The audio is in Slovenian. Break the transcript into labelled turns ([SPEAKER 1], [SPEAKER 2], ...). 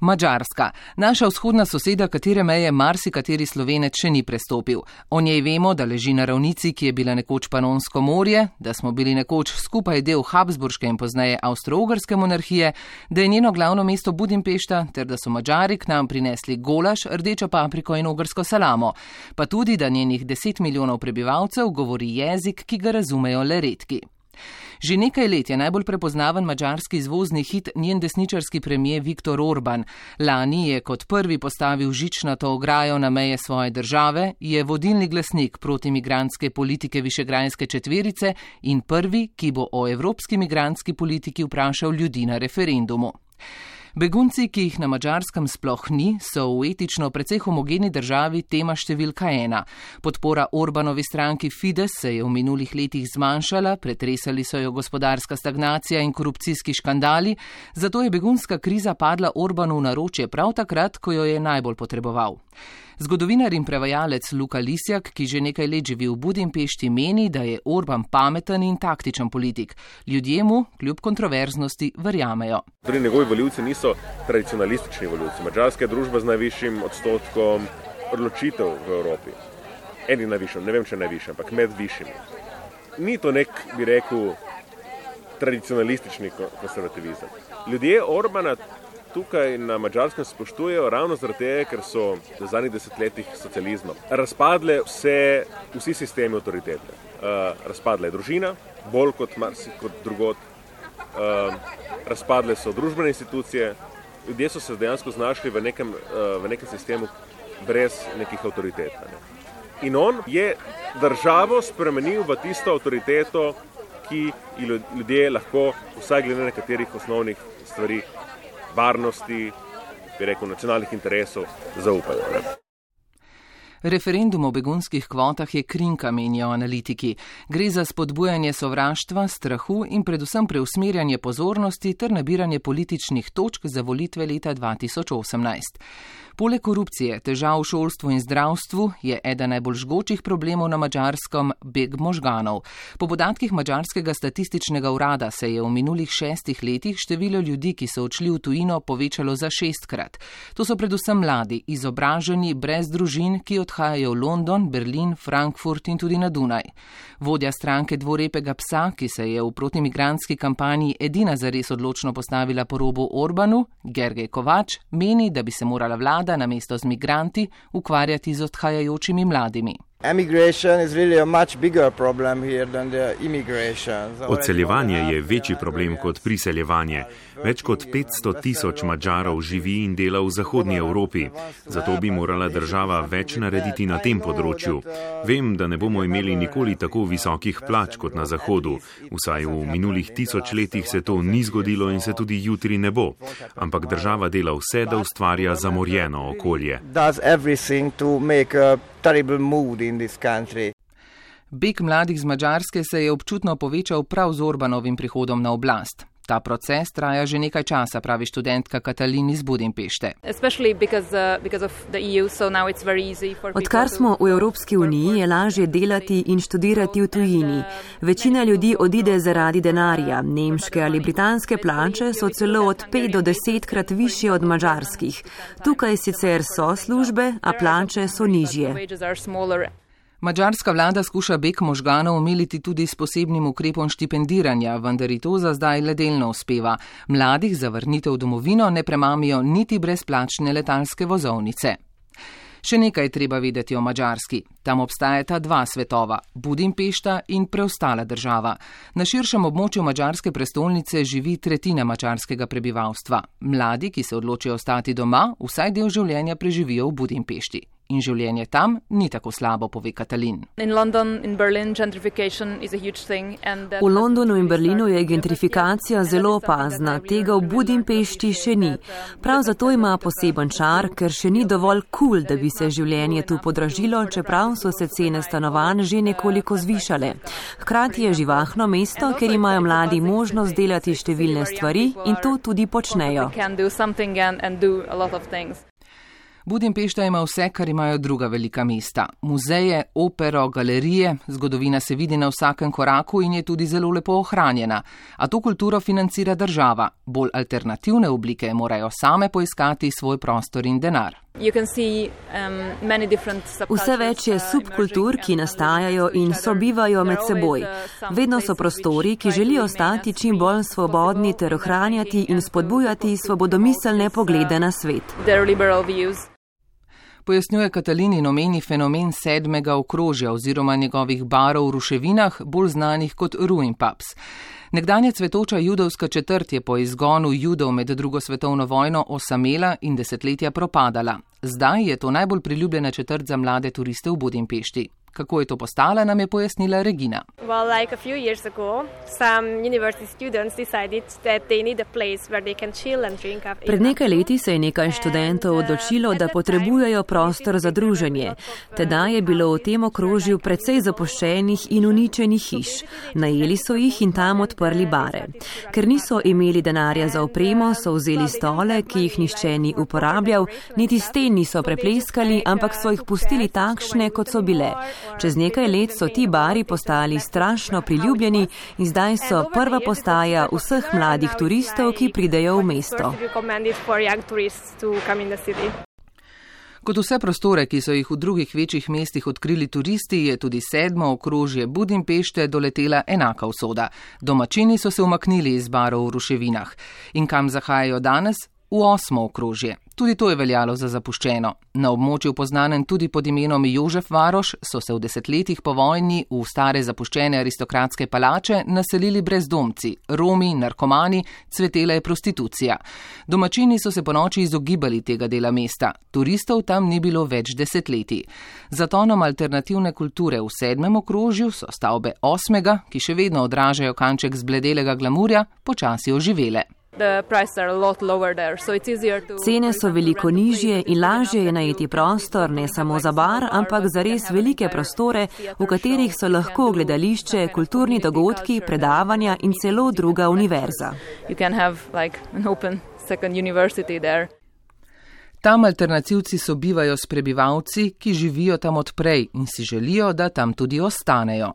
[SPEAKER 1] Mačarska, naša vzhodna soseda, katere meje marsikateri slovenec še ni prestopil. O njej vemo, da leži na ravnici, ki je bila nekoč Panonsko morje, da smo bili nekoč skupaj del Habsburške in pozneje Avstro-Ugrske monarhije, da je njeno glavno mesto Budimpešta, ter da so Mačari k nam prinesli golaž, rdečo papriko in ugrsko salamo, pa tudi, da njenih deset milijonov prebivalcev govori jezik, ki ga razumejo le redki. Že nekaj let je najbolj prepoznaven mačarski izvozni hit njen desničarski premije Viktor Orban. Lani je kot prvi postavil žičnato ograjo na meje svoje države, je vodilni glasnik proti migranske politike Višegrajske četverice in prvi, ki bo o evropski migranski politiki vprašal ljudi na referendumu. Begunci, ki jih na mačarskem sploh ni, so v etično precej homogeni državi tema številka ena. Podpora Orbanovi stranki Fides se je v minulih letih zmanjšala, pretresali so jo gospodarska stagnacija in korupcijski škandali, zato je begunska kriza padla Orbanu v naročje prav takrat, ko jo je najbolj potreboval. Zgodovinar in prevajalec Luka Lisjak, ki že nekaj let živi v Budimpešti, meni, da je Orban pameten in taktičen politik. Ljudje mu, kljub kontroverznosti, verjamejo.
[SPEAKER 2] Torej, njegovi voljivci niso tradicionalistični voljivci. Mačarska je družba z najvišjim odstotkom odločitev v Evropi. Eni najvišji, ne vem, če najvišji, ampak med višjimi. Ni to nek, bi rekel, tradicionalistični konservativizem. Ljudje Orbana tukaj na mačarskem spoštujejo ravno zaradi tega, ker so v zadnjih desetletjih socializma razpadle vse, vsi sistemi avtoritete. Uh, razpadla je družina, bolj kot marsikot drugot, uh, razpadle so družbene institucije, ljudje so se dejansko znašli v nekem, uh, v nekem sistemu brez nekih avtoritet. Ne. In on je državo spremenil v tisto avtoriteto, ki ljudje lahko, vsaj glede nekaterih osnovnih stvari, varnosti, bi rekel, nacionalnih interesov zaupajo. Ne?
[SPEAKER 1] Referendum o begunskih kvotah je krinka, menijo analitiki. Gre za spodbujanje sovraštva, strahu in predvsem preusmerjanje pozornosti ter nabiranje političnih točk za volitve leta 2018. Poleg korupcije, težav v šolstvu in zdravstvu je eden najbolj žgočih problemov na mačarskem beg možganov. Po podatkih mačarskega statističnega urada se je v minulih šestih letih število ljudi, ki so odšli v tujino, povečalo za šestkrat. To so predvsem mladi, izobraženi, brez družin, ki odhajajo v London, Berlin, Frankfurt in tudi na Dunaj. Vodja stranke dvorepega psa, ki se je v protimigranski kampanji edina zares odločno postavila po robu Orbanu, Gergej Kovač, meni, da bi se morala vlada namesto z migranti ukvarjati z odhajajočimi mladimi.
[SPEAKER 3] Odseljevanje je večji problem kot priseljevanje. Več kot 500 tisoč Mačarov živi in dela v Zahodnji Evropi, zato bi morala država več narediti na tem področju. Vem, da ne bomo imeli nikoli tako visokih plač kot na Zahodu. Vsaj v minulih tisoč letih se to ni zgodilo in se tudi jutri ne bo. Ampak država dela vse, da ustvarja zamorjeno okolje
[SPEAKER 1] terrible mood in this country. Beg mladih z Mačarske se je občutno povečal prav z Orbanovim prihodom na oblast. Ta proces traja že nekaj časa, pravi študentka Katalin iz Budimpešte. Uh,
[SPEAKER 4] e Odkar smo v Evropski uniji, je lažje delati in študirati v tujini. Večina ljudi odide zaradi denarja. Nemške ali britanske plače so celo od 5 do 10 krat više od mačarskih. Tukaj sicer so službe, a plače so nižje.
[SPEAKER 1] Mačarska vlada skuša beg možganov omiliti tudi s posebnim ukrepom štipendiranja, vendar ji to za zdaj le delno uspeva. Mladih za vrnitev v domovino ne premamijo niti brezplačne letalske vozovnice. Še nekaj treba vedeti o Mačarski. Tam obstajata dva svetova, Budimpešta in preostala država. Na širšem območju mačarske prestolnice živi tretjina mačarskega prebivalstva. Mladi, ki se odločijo ostati doma, vsaj del življenja preživijo v Budimpešti in življenje tam ni tako slabo, pove Katalin.
[SPEAKER 4] V Londonu in Berlinu je gentrifikacija zelo opazna, tega v Budimpešti še ni. Prav zato ima poseben čar, ker še ni dovolj kul, cool, da bi se življenje tu podražilo, čeprav so se cene stanovanj že nekoliko zvišale. Hkrati je živahno mesto, ker imajo mladi možnost delati številne stvari in to tudi počnejo.
[SPEAKER 1] Budimpešta ima vse, kar imajo druga velika mesta. Muzeje, opero, galerije, zgodovina se vidi na vsakem koraku in je tudi zelo lepo ohranjena. A to kulturo financira država. Bolj alternativne oblike morajo same poiskati svoj prostor in denar.
[SPEAKER 4] Um, vse več je subkultur, ki nastajajo in sobivajo med seboj. Vedno so prostori, ki želijo ostati čim bolj svobodni ter ohranjati in spodbujati svobodomiselne poglede na svet.
[SPEAKER 1] Pojasnjuje Katalin in omeni fenomen sedmega okrožja oziroma njegovih barov v ruševinah, bolj znanih kot Ruin Pubs. Nekdanja cvetoča judovska četrt je po izgonu judov med drugo svetovno vojno osamela in desetletja propadala. Zdaj je to najbolj priljubljena četrt za mlade turiste v Budimpešti. Kako je to postala, nam je pojasnila Regina.
[SPEAKER 5] Well, like
[SPEAKER 4] Pred nekaj leti se je nekaj študentov odločilo, da potrebujejo prostor za druženje. Tedaj je bilo v tem okrožju precej zapuščenih in uničenih hiš. Najeli so jih in tam odprli bare. Ker niso imeli denarja za opremo, so vzeli stole, ki jih nišče ni uporabljal, niti sten niso prepleskali, ampak so jih pustili takšne, kot so bile. Čez nekaj let so ti bari postali strašno priljubljeni in zdaj so prva postaja vseh mladih turistov, ki pridejo v mesto.
[SPEAKER 1] Kot vse prostore, ki so jih v drugih večjih mestih odkrili turisti, je tudi sedmo okrožje Budimpešte doletela enaka usoda. Domačini so se umaknili iz barov v ruševinah. In kam zahajajo danes? V osmo okrožje. Tudi to je veljalo za zapuščeno. Na območju poznanem tudi pod imenom Jožef Varoš so se v desetletjih po vojni v stare zapuščene aristokratske palače naselili brezdomci, romi, narkomani, cvetela je prostitucija. Domačini so se po noči izogibali tega dela mesta, turistov tam ni bilo več desetletij. Za tonom alternativne kulture v sedmem okrožju so stavbe osmega, ki še vedno odražajo kanček zbledelega glamurja, počasi oživele.
[SPEAKER 4] Cene so veliko nižje in lažje je najeti prostor ne samo za bar, ampak za res velike prostore, v katerih so lahko gledališče, kulturni dogodki, predavanja in celo druga univerza.
[SPEAKER 1] Tam alternativci sobivajo s prebivalci, ki živijo tam odprej in si želijo, da tam tudi ostanejo.